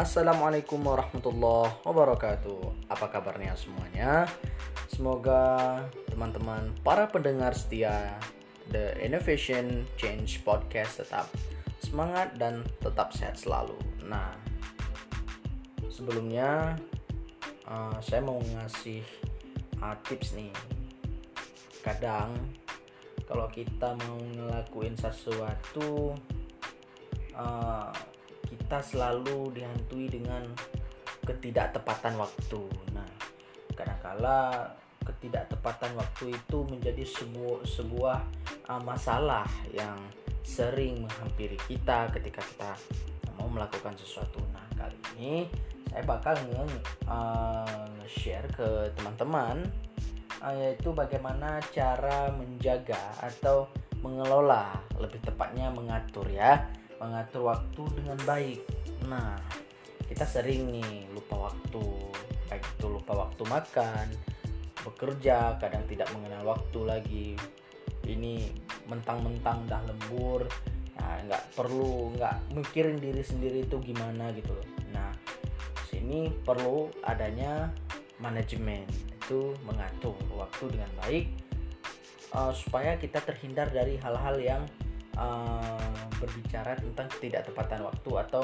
Assalamualaikum warahmatullahi wabarakatuh. Apa kabarnya semuanya? Semoga teman-teman para pendengar setia The Innovation Change Podcast tetap semangat dan tetap sehat selalu. Nah, sebelumnya uh, saya mau ngasih uh, tips nih. Kadang kalau kita mau ngelakuin sesuatu uh, kita selalu dihantui dengan ketidaktepatan waktu. Nah, kadangkala ketidaktepatan waktu itu menjadi sebuah sebuah uh, masalah yang sering menghampiri kita ketika kita mau melakukan sesuatu. Nah, kali ini saya bakal nge-share uh, ke teman-teman uh, yaitu bagaimana cara menjaga atau mengelola lebih tepatnya mengatur ya mengatur waktu dengan baik. Nah, kita sering nih lupa waktu, baik itu lupa waktu makan, bekerja, kadang tidak mengenal waktu lagi. Ini mentang-mentang dah lembur, nah nggak perlu nggak mikirin diri sendiri itu gimana gitu loh. Nah, sini perlu adanya manajemen itu mengatur waktu dengan baik uh, supaya kita terhindar dari hal-hal yang uh, berbicara tentang ketidaktepatan waktu atau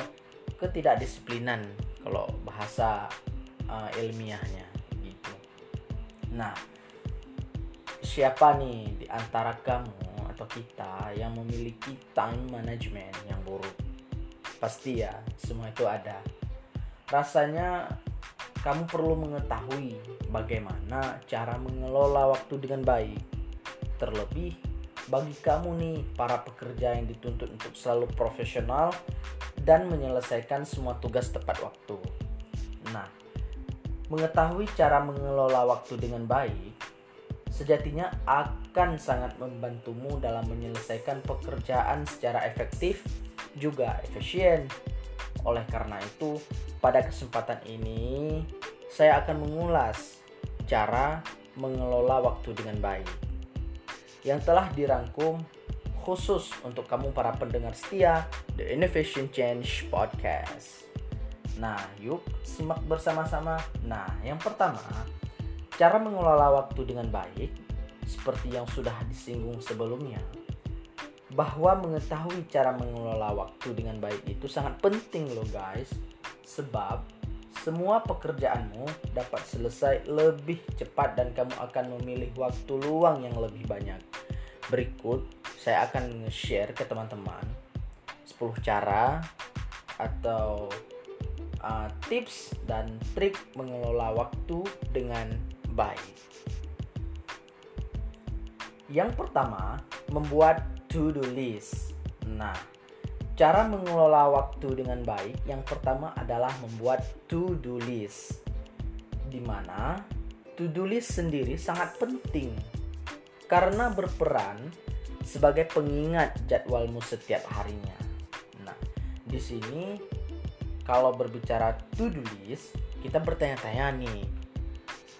ketidakdisiplinan kalau bahasa uh, ilmiahnya gitu. Nah, siapa nih di antara kamu atau kita yang memiliki time management yang buruk? Pasti ya, semua itu ada. Rasanya kamu perlu mengetahui bagaimana cara mengelola waktu dengan baik. Terlebih bagi kamu nih para pekerja yang dituntut untuk selalu profesional dan menyelesaikan semua tugas tepat waktu. Nah, mengetahui cara mengelola waktu dengan baik sejatinya akan sangat membantumu dalam menyelesaikan pekerjaan secara efektif juga efisien. Oleh karena itu, pada kesempatan ini saya akan mengulas cara mengelola waktu dengan baik yang telah dirangkum khusus untuk kamu para pendengar setia The Innovation Change Podcast. Nah, yuk simak bersama-sama. Nah, yang pertama, cara mengelola waktu dengan baik seperti yang sudah disinggung sebelumnya. Bahwa mengetahui cara mengelola waktu dengan baik itu sangat penting loh guys. Sebab semua pekerjaanmu dapat selesai lebih cepat dan kamu akan memilih waktu luang yang lebih banyak. Berikut saya akan share ke teman-teman 10 cara atau uh, tips dan trik mengelola waktu dengan baik. Yang pertama, membuat to-do list. Nah, Cara mengelola waktu dengan baik yang pertama adalah membuat to-do list. Di mana to-do list sendiri sangat penting karena berperan sebagai pengingat jadwalmu setiap harinya. Nah, di sini kalau berbicara to-do list, kita bertanya-tanya nih,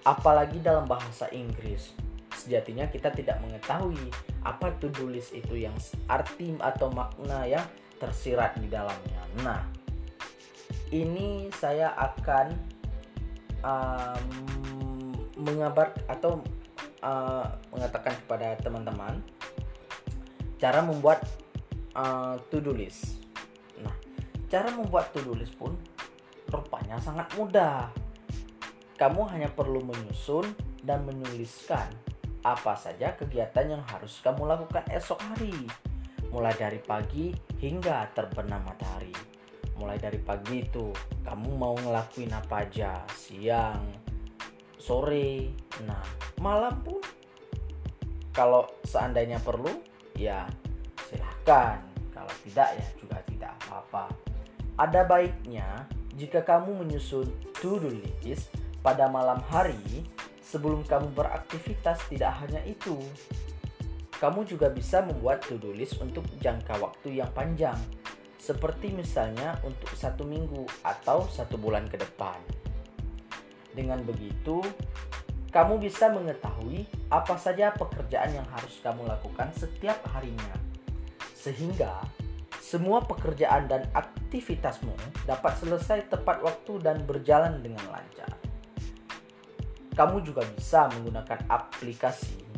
apalagi dalam bahasa Inggris. Sejatinya kita tidak mengetahui apa to-do list itu yang arti atau makna yang tersirat di dalamnya. Nah, ini saya akan um, mengabar atau uh, mengatakan kepada teman-teman cara membuat uh, to-do list. Nah, cara membuat to-do list pun rupanya sangat mudah. Kamu hanya perlu menyusun dan menuliskan apa saja kegiatan yang harus kamu lakukan esok hari mulai dari pagi hingga terbenam matahari. Mulai dari pagi itu, kamu mau ngelakuin apa aja, siang, sore, nah, malam pun. Kalau seandainya perlu, ya silahkan. Kalau tidak, ya juga tidak apa-apa. Ada baiknya jika kamu menyusun to-do list pada malam hari sebelum kamu beraktivitas tidak hanya itu, kamu juga bisa membuat to-do list untuk jangka waktu yang panjang, seperti misalnya untuk satu minggu atau satu bulan ke depan. Dengan begitu, kamu bisa mengetahui apa saja pekerjaan yang harus kamu lakukan setiap harinya, sehingga semua pekerjaan dan aktivitasmu dapat selesai tepat waktu dan berjalan dengan lancar. Kamu juga bisa menggunakan aplikasi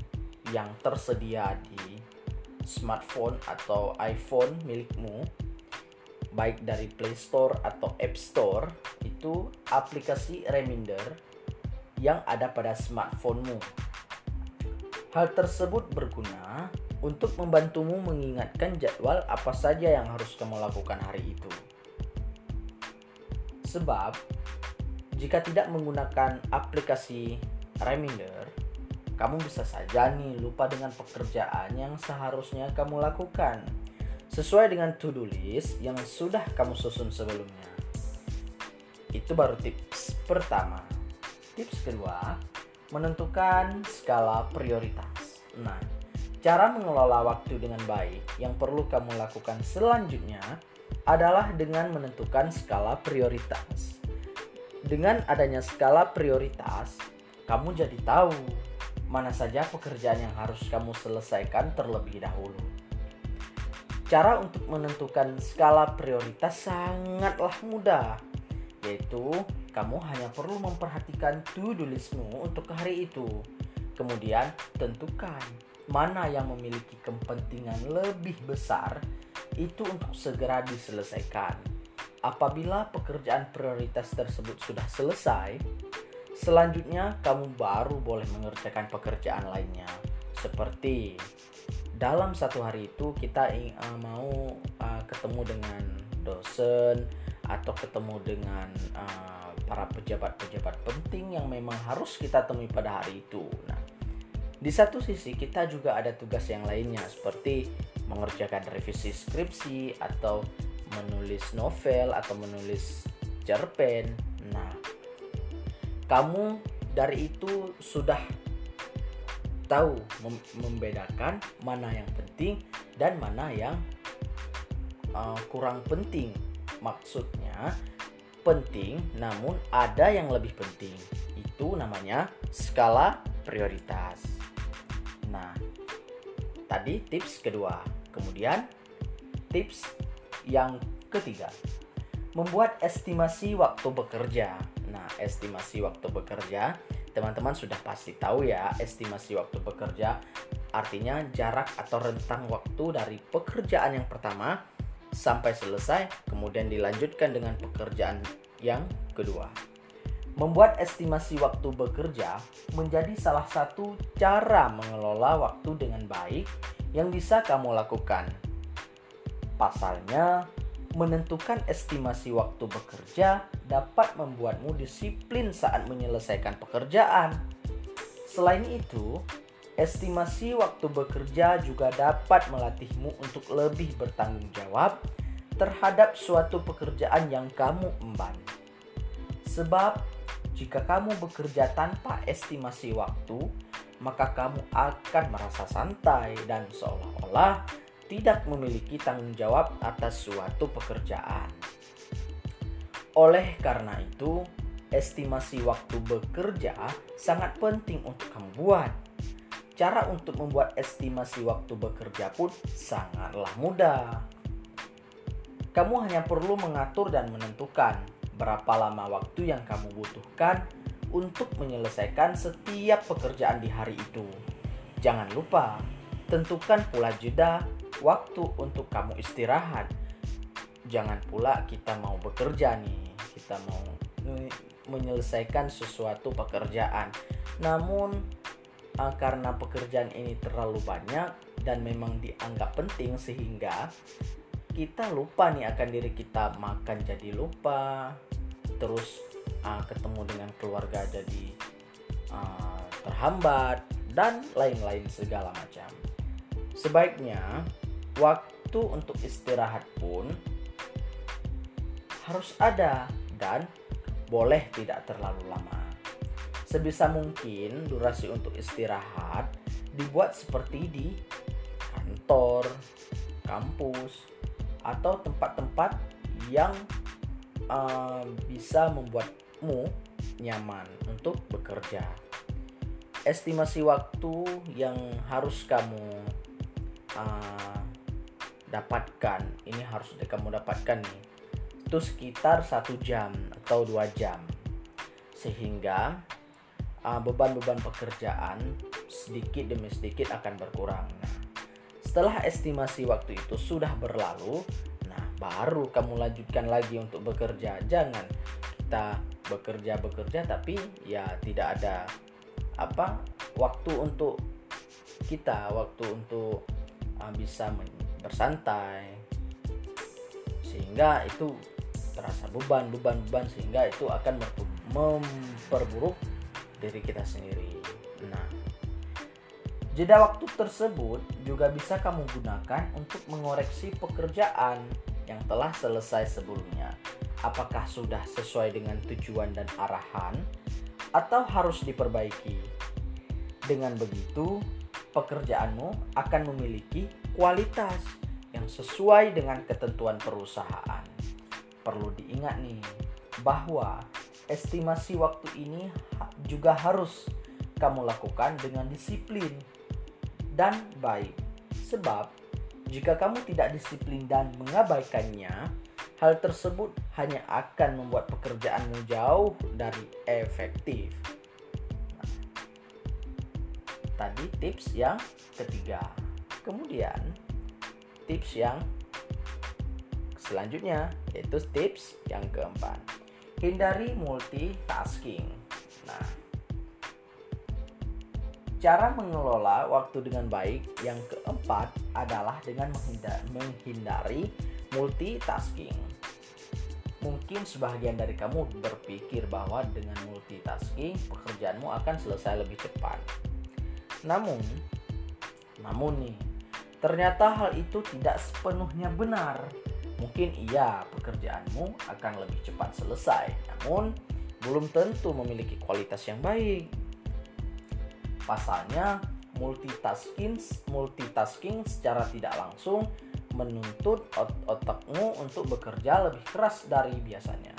yang tersedia di smartphone atau iPhone milikmu, baik dari Play Store atau App Store, itu aplikasi reminder yang ada pada smartphonemu. Hal tersebut berguna untuk membantumu mengingatkan jadwal apa saja yang harus kamu lakukan hari itu. Sebab, jika tidak menggunakan aplikasi reminder, kamu bisa saja nih lupa dengan pekerjaan yang seharusnya kamu lakukan sesuai dengan to-do list yang sudah kamu susun sebelumnya. Itu baru tips pertama. Tips kedua, menentukan skala prioritas. Nah, Cara mengelola waktu dengan baik yang perlu kamu lakukan selanjutnya adalah dengan menentukan skala prioritas. Dengan adanya skala prioritas, kamu jadi tahu mana saja pekerjaan yang harus kamu selesaikan terlebih dahulu. Cara untuk menentukan skala prioritas sangatlah mudah, yaitu kamu hanya perlu memperhatikan to-do listmu untuk hari itu. Kemudian tentukan mana yang memiliki kepentingan lebih besar itu untuk segera diselesaikan. Apabila pekerjaan prioritas tersebut sudah selesai, selanjutnya kamu baru boleh mengerjakan pekerjaan lainnya. Seperti dalam satu hari itu kita uh, mau uh, ketemu dengan dosen atau ketemu dengan uh, para pejabat-pejabat penting yang memang harus kita temui pada hari itu. Nah, di satu sisi kita juga ada tugas yang lainnya seperti mengerjakan revisi skripsi atau menulis novel atau menulis cerpen. Nah, kamu dari itu sudah tahu membedakan mana yang penting dan mana yang uh, kurang penting. Maksudnya penting namun ada yang lebih penting. Itu namanya skala prioritas. Nah, tadi tips kedua. Kemudian tips yang ketiga, membuat estimasi waktu bekerja. Nah, estimasi waktu bekerja, teman-teman sudah pasti tahu ya, estimasi waktu bekerja artinya jarak atau rentang waktu dari pekerjaan yang pertama sampai selesai, kemudian dilanjutkan dengan pekerjaan yang kedua. Membuat estimasi waktu bekerja menjadi salah satu cara mengelola waktu dengan baik yang bisa kamu lakukan. Pasalnya, menentukan estimasi waktu bekerja dapat membuatmu disiplin saat menyelesaikan pekerjaan. Selain itu, estimasi waktu bekerja juga dapat melatihmu untuk lebih bertanggung jawab terhadap suatu pekerjaan yang kamu emban. Sebab jika kamu bekerja tanpa estimasi waktu, maka kamu akan merasa santai dan seolah-olah tidak memiliki tanggung jawab atas suatu pekerjaan. Oleh karena itu, estimasi waktu bekerja sangat penting untuk kamu buat. Cara untuk membuat estimasi waktu bekerja pun sangatlah mudah. Kamu hanya perlu mengatur dan menentukan berapa lama waktu yang kamu butuhkan untuk menyelesaikan setiap pekerjaan di hari itu. Jangan lupa, tentukan pula jeda waktu untuk kamu istirahat. Jangan pula kita mau bekerja nih, kita mau menyelesaikan sesuatu pekerjaan. Namun karena pekerjaan ini terlalu banyak dan memang dianggap penting sehingga kita lupa nih akan diri kita makan jadi lupa terus uh, ketemu dengan keluarga jadi uh, terhambat dan lain-lain segala macam sebaiknya waktu untuk istirahat pun harus ada dan boleh tidak terlalu lama sebisa mungkin durasi untuk istirahat dibuat seperti di kantor kampus atau tempat-tempat yang uh, bisa membuatmu nyaman untuk bekerja. Estimasi waktu yang harus kamu uh, dapatkan ini harus kamu dapatkan nih itu sekitar satu jam atau dua jam sehingga uh, beban-beban pekerjaan sedikit demi sedikit akan berkurang. Nah, setelah estimasi waktu itu sudah berlalu, nah baru kamu lanjutkan lagi untuk bekerja. Jangan kita bekerja bekerja tapi ya tidak ada apa waktu untuk kita, waktu untuk uh, bisa bersantai sehingga itu terasa beban beban beban sehingga itu akan memperburuk diri kita sendiri. Nah, jeda waktu tersebut juga bisa kamu gunakan untuk mengoreksi pekerjaan yang telah selesai sebelumnya. Apakah sudah sesuai dengan tujuan dan arahan atau harus diperbaiki? Dengan begitu, pekerjaanmu akan memiliki kualitas yang sesuai dengan ketentuan perusahaan. Perlu diingat nih bahwa estimasi waktu ini juga harus kamu lakukan dengan disiplin dan baik. Sebab jika kamu tidak disiplin dan mengabaikannya, hal tersebut hanya akan membuat pekerjaanmu jauh dari efektif. Nah, tadi tips yang ketiga. Kemudian tips yang selanjutnya yaitu tips yang keempat Hindari multitasking. Nah, cara mengelola waktu dengan baik yang keempat adalah dengan menghindari multitasking. Mungkin sebagian dari kamu berpikir bahwa dengan multitasking pekerjaanmu akan selesai lebih cepat. Namun, namun nih, ternyata hal itu tidak sepenuhnya benar Mungkin iya pekerjaanmu akan lebih cepat selesai, namun belum tentu memiliki kualitas yang baik. Pasalnya, multitasking multitasking secara tidak langsung menuntut ot otakmu untuk bekerja lebih keras dari biasanya.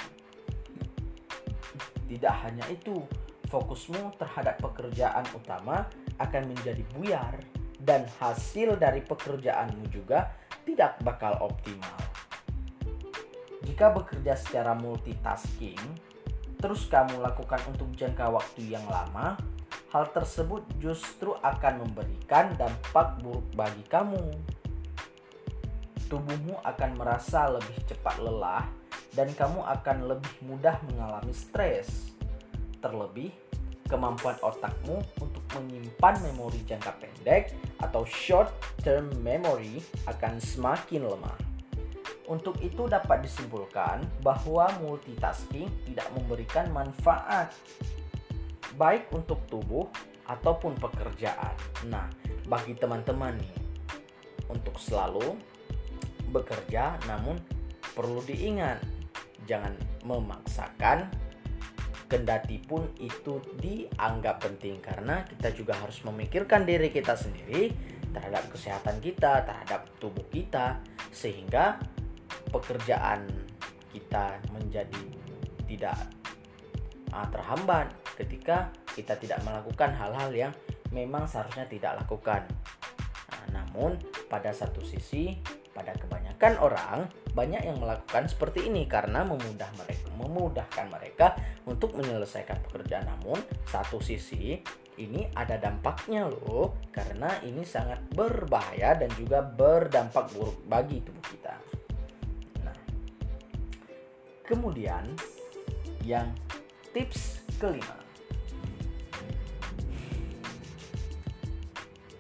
Tidak hanya itu, fokusmu terhadap pekerjaan utama akan menjadi buyar dan hasil dari pekerjaanmu juga tidak bakal optimal. Jika bekerja secara multitasking, terus kamu lakukan untuk jangka waktu yang lama, hal tersebut justru akan memberikan dampak buruk bagi kamu. Tubuhmu akan merasa lebih cepat lelah dan kamu akan lebih mudah mengalami stres. Terlebih, kemampuan otakmu untuk menyimpan memori jangka pendek atau short term memory akan semakin lemah. Untuk itu dapat disimpulkan bahwa multitasking tidak memberikan manfaat baik untuk tubuh ataupun pekerjaan. Nah, bagi teman-teman nih untuk selalu bekerja namun perlu diingat jangan memaksakan kendati pun itu dianggap penting karena kita juga harus memikirkan diri kita sendiri terhadap kesehatan kita, terhadap tubuh kita sehingga pekerjaan kita menjadi tidak uh, terhambat ketika kita tidak melakukan hal-hal yang memang seharusnya tidak lakukan. Nah, namun pada satu sisi pada kebanyakan orang banyak yang melakukan seperti ini karena memudah mereka memudahkan mereka untuk menyelesaikan pekerjaan. Namun satu sisi ini ada dampaknya loh karena ini sangat berbahaya dan juga berdampak buruk bagi tubuh kita. Kemudian yang tips kelima.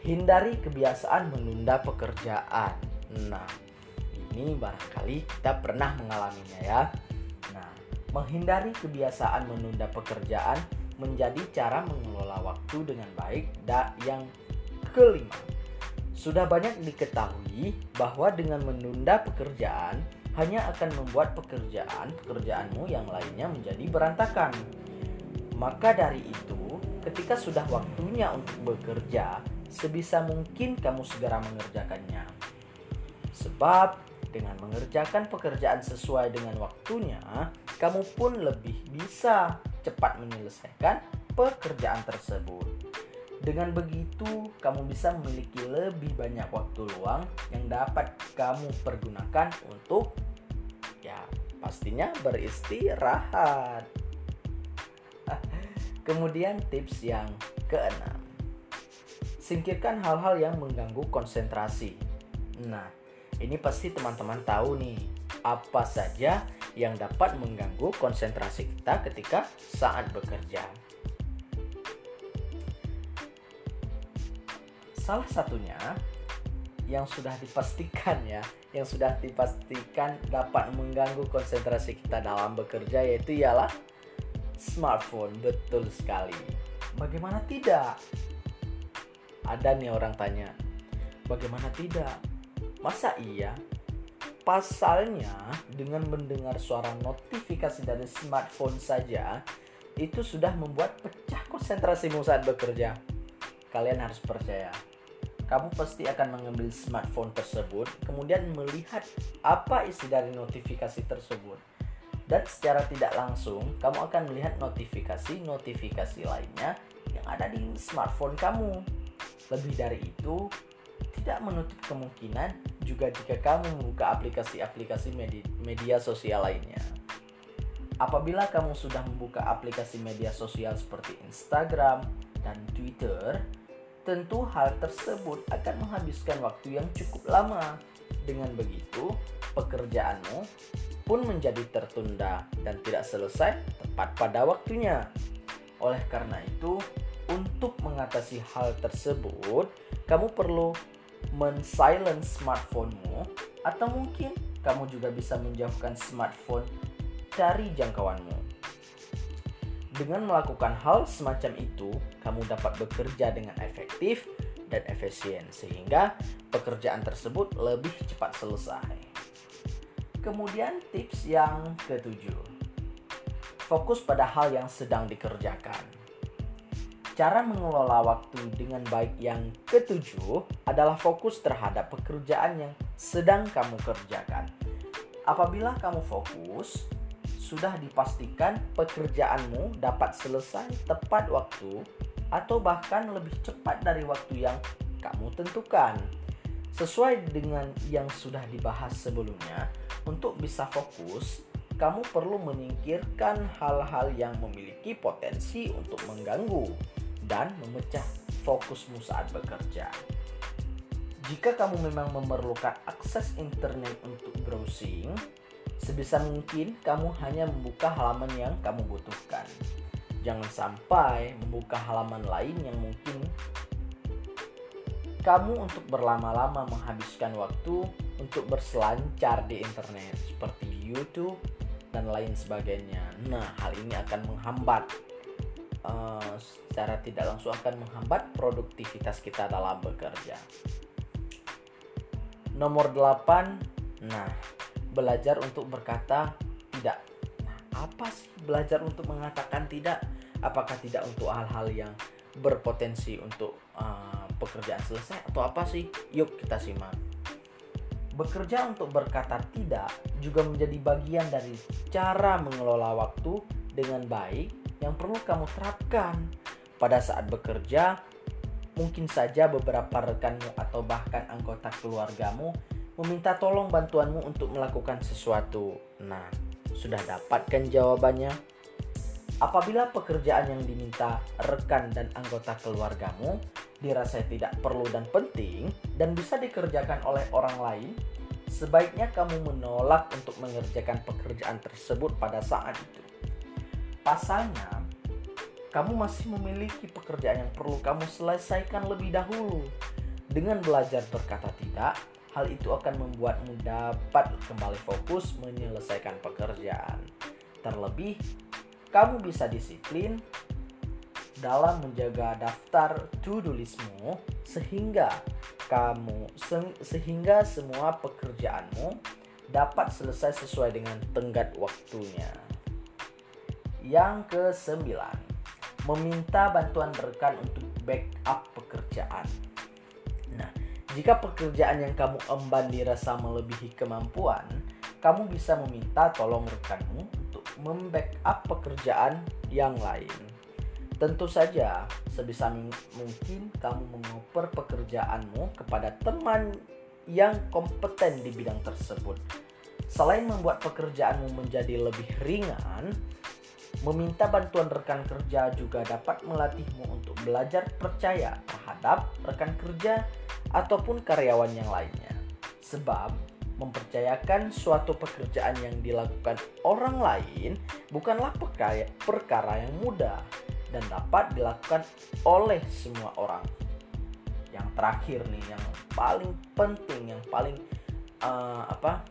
Hindari kebiasaan menunda pekerjaan. Nah, ini barangkali kita pernah mengalaminya ya. Nah, menghindari kebiasaan menunda pekerjaan menjadi cara mengelola waktu dengan baik dan yang kelima. Sudah banyak diketahui bahwa dengan menunda pekerjaan hanya akan membuat pekerjaan-pekerjaanmu yang lainnya menjadi berantakan. Maka dari itu, ketika sudah waktunya untuk bekerja, sebisa mungkin kamu segera mengerjakannya. Sebab dengan mengerjakan pekerjaan sesuai dengan waktunya, kamu pun lebih bisa cepat menyelesaikan pekerjaan tersebut. Dengan begitu, kamu bisa memiliki lebih banyak waktu luang yang dapat kamu pergunakan untuk ya pastinya beristirahat. Kemudian tips yang keenam. Singkirkan hal-hal yang mengganggu konsentrasi. Nah, ini pasti teman-teman tahu nih, apa saja yang dapat mengganggu konsentrasi kita ketika saat bekerja. Salah satunya yang sudah dipastikan ya, yang sudah dipastikan dapat mengganggu konsentrasi kita dalam bekerja yaitu ialah smartphone. Betul sekali. Bagaimana tidak? Ada nih orang tanya, bagaimana tidak? Masa iya? Pasalnya, dengan mendengar suara notifikasi dari smartphone saja, itu sudah membuat pecah konsentrasimu saat bekerja. Kalian harus percaya, kamu pasti akan mengambil smartphone tersebut, kemudian melihat apa isi dari notifikasi tersebut. Dan secara tidak langsung, kamu akan melihat notifikasi-notifikasi lainnya yang ada di smartphone kamu. Lebih dari itu, tidak menutup kemungkinan juga jika kamu membuka aplikasi-aplikasi media, media sosial lainnya. Apabila kamu sudah membuka aplikasi media sosial seperti Instagram dan Twitter, tentu hal tersebut akan menghabiskan waktu yang cukup lama. Dengan begitu, pekerjaanmu pun menjadi tertunda dan tidak selesai tepat pada waktunya. Oleh karena itu, untuk mengatasi hal tersebut, kamu perlu men-silence smartphone-mu atau mungkin kamu juga bisa menjauhkan smartphone dari jangkauanmu. Dengan melakukan hal semacam itu, kamu dapat bekerja dengan efektif dan efisien sehingga pekerjaan tersebut lebih cepat selesai. Kemudian tips yang ketujuh. Fokus pada hal yang sedang dikerjakan. Cara mengelola waktu dengan baik yang ketujuh adalah fokus terhadap pekerjaan yang sedang kamu kerjakan. Apabila kamu fokus, sudah dipastikan pekerjaanmu dapat selesai tepat waktu atau bahkan lebih cepat dari waktu yang kamu tentukan. Sesuai dengan yang sudah dibahas sebelumnya, untuk bisa fokus, kamu perlu menyingkirkan hal-hal yang memiliki potensi untuk mengganggu dan memecah fokusmu saat bekerja. Jika kamu memang memerlukan akses internet untuk browsing, Sebisa mungkin kamu hanya membuka halaman yang kamu butuhkan. Jangan sampai membuka halaman lain yang mungkin kamu untuk berlama-lama menghabiskan waktu untuk berselancar di internet seperti YouTube dan lain sebagainya. Nah, hal ini akan menghambat uh, secara tidak langsung akan menghambat produktivitas kita dalam bekerja. Nomor 8, nah belajar untuk berkata tidak. Nah, apa sih belajar untuk mengatakan tidak? Apakah tidak untuk hal-hal yang berpotensi untuk uh, pekerjaan selesai atau apa sih? Yuk kita simak. Bekerja untuk berkata tidak juga menjadi bagian dari cara mengelola waktu dengan baik yang perlu kamu terapkan pada saat bekerja. Mungkin saja beberapa rekanmu atau bahkan anggota keluargamu meminta tolong bantuanmu untuk melakukan sesuatu. Nah, sudah dapatkan jawabannya? Apabila pekerjaan yang diminta rekan dan anggota keluargamu dirasa tidak perlu dan penting dan bisa dikerjakan oleh orang lain, sebaiknya kamu menolak untuk mengerjakan pekerjaan tersebut pada saat itu. Pasalnya, kamu masih memiliki pekerjaan yang perlu kamu selesaikan lebih dahulu. Dengan belajar berkata tidak, Hal itu akan membuatmu dapat kembali fokus menyelesaikan pekerjaan. Terlebih, kamu bisa disiplin dalam menjaga daftar to-do listmu sehingga kamu sehingga semua pekerjaanmu dapat selesai sesuai dengan tenggat waktunya. Yang kesembilan, meminta bantuan rekan untuk backup pekerjaan. Jika pekerjaan yang kamu emban dirasa melebihi kemampuan, kamu bisa meminta tolong rekanmu untuk membackup pekerjaan yang lain. Tentu saja, sebisa mungkin kamu mengoper pekerjaanmu kepada teman yang kompeten di bidang tersebut. Selain membuat pekerjaanmu menjadi lebih ringan, meminta bantuan rekan kerja juga dapat melatihmu untuk belajar percaya terhadap rekan kerja ataupun karyawan yang lainnya. Sebab mempercayakan suatu pekerjaan yang dilakukan orang lain bukanlah perkara yang mudah dan dapat dilakukan oleh semua orang. Yang terakhir nih, yang paling penting, yang paling uh, apa,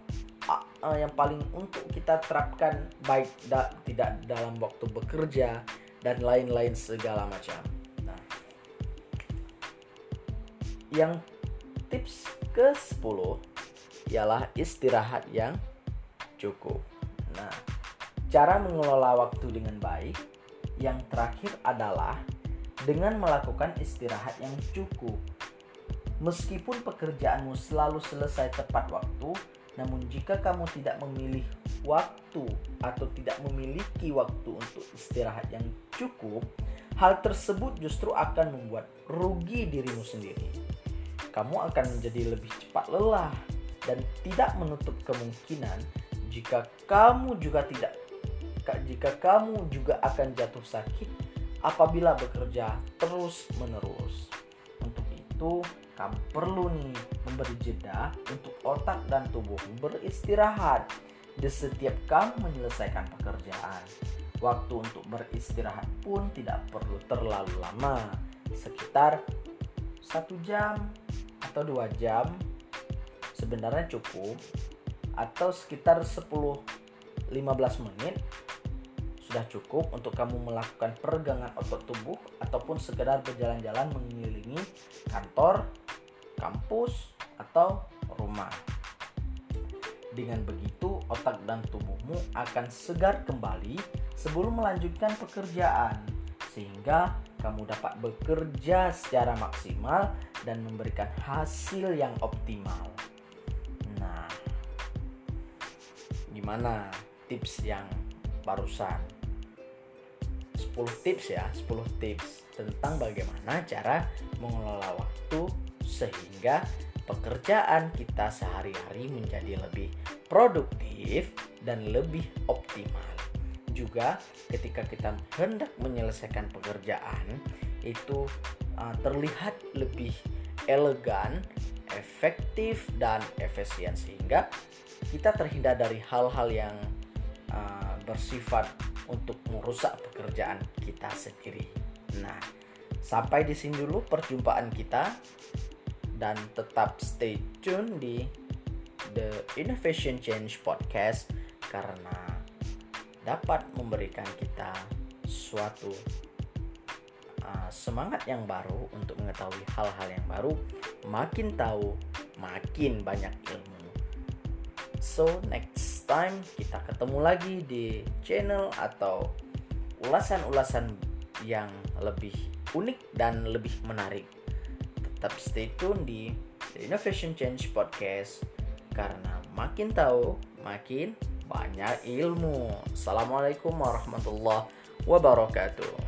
uh, yang paling untuk kita terapkan baik da tidak dalam waktu bekerja dan lain-lain segala macam. Nah, yang tips ke 10 ialah istirahat yang cukup. Nah, cara mengelola waktu dengan baik yang terakhir adalah dengan melakukan istirahat yang cukup. Meskipun pekerjaanmu selalu selesai tepat waktu, namun jika kamu tidak memilih waktu atau tidak memiliki waktu untuk istirahat yang cukup, hal tersebut justru akan membuat rugi dirimu sendiri. Kamu akan menjadi lebih cepat lelah dan tidak menutup kemungkinan jika kamu juga tidak jika kamu juga akan jatuh sakit apabila bekerja terus-menerus. Untuk itu, kamu perlu nih memberi jeda untuk otak dan tubuh beristirahat di setiap kamu menyelesaikan pekerjaan. Waktu untuk beristirahat pun tidak perlu terlalu lama, sekitar satu jam atau dua jam sebenarnya cukup atau sekitar 10-15 menit sudah cukup untuk kamu melakukan peregangan otot tubuh ataupun sekedar berjalan-jalan mengelilingi kantor, kampus, atau rumah. Dengan begitu, otak dan tubuhmu akan segar kembali sebelum melanjutkan pekerjaan, sehingga kamu dapat bekerja secara maksimal dan memberikan hasil yang optimal. Nah, gimana tips yang barusan? 10 tips ya 10 tips tentang bagaimana cara mengelola waktu sehingga pekerjaan kita sehari-hari menjadi lebih produktif dan lebih optimal juga ketika kita hendak menyelesaikan pekerjaan itu uh, terlihat lebih elegan, efektif dan efisien sehingga kita terhindar dari hal-hal yang uh, bersifat untuk merusak pekerjaan kita sendiri. Nah, sampai di sini dulu perjumpaan kita dan tetap stay tune di The Innovation Change Podcast karena dapat memberikan kita suatu uh, semangat yang baru untuk mengetahui hal-hal yang baru, makin tahu, makin banyak ilmu. So next time kita ketemu lagi di channel atau ulasan-ulasan yang lebih unik dan lebih menarik. Tetap stay tune di The Innovation Change Podcast karena makin tahu makin banyak ilmu. Assalamualaikum warahmatullahi wabarakatuh.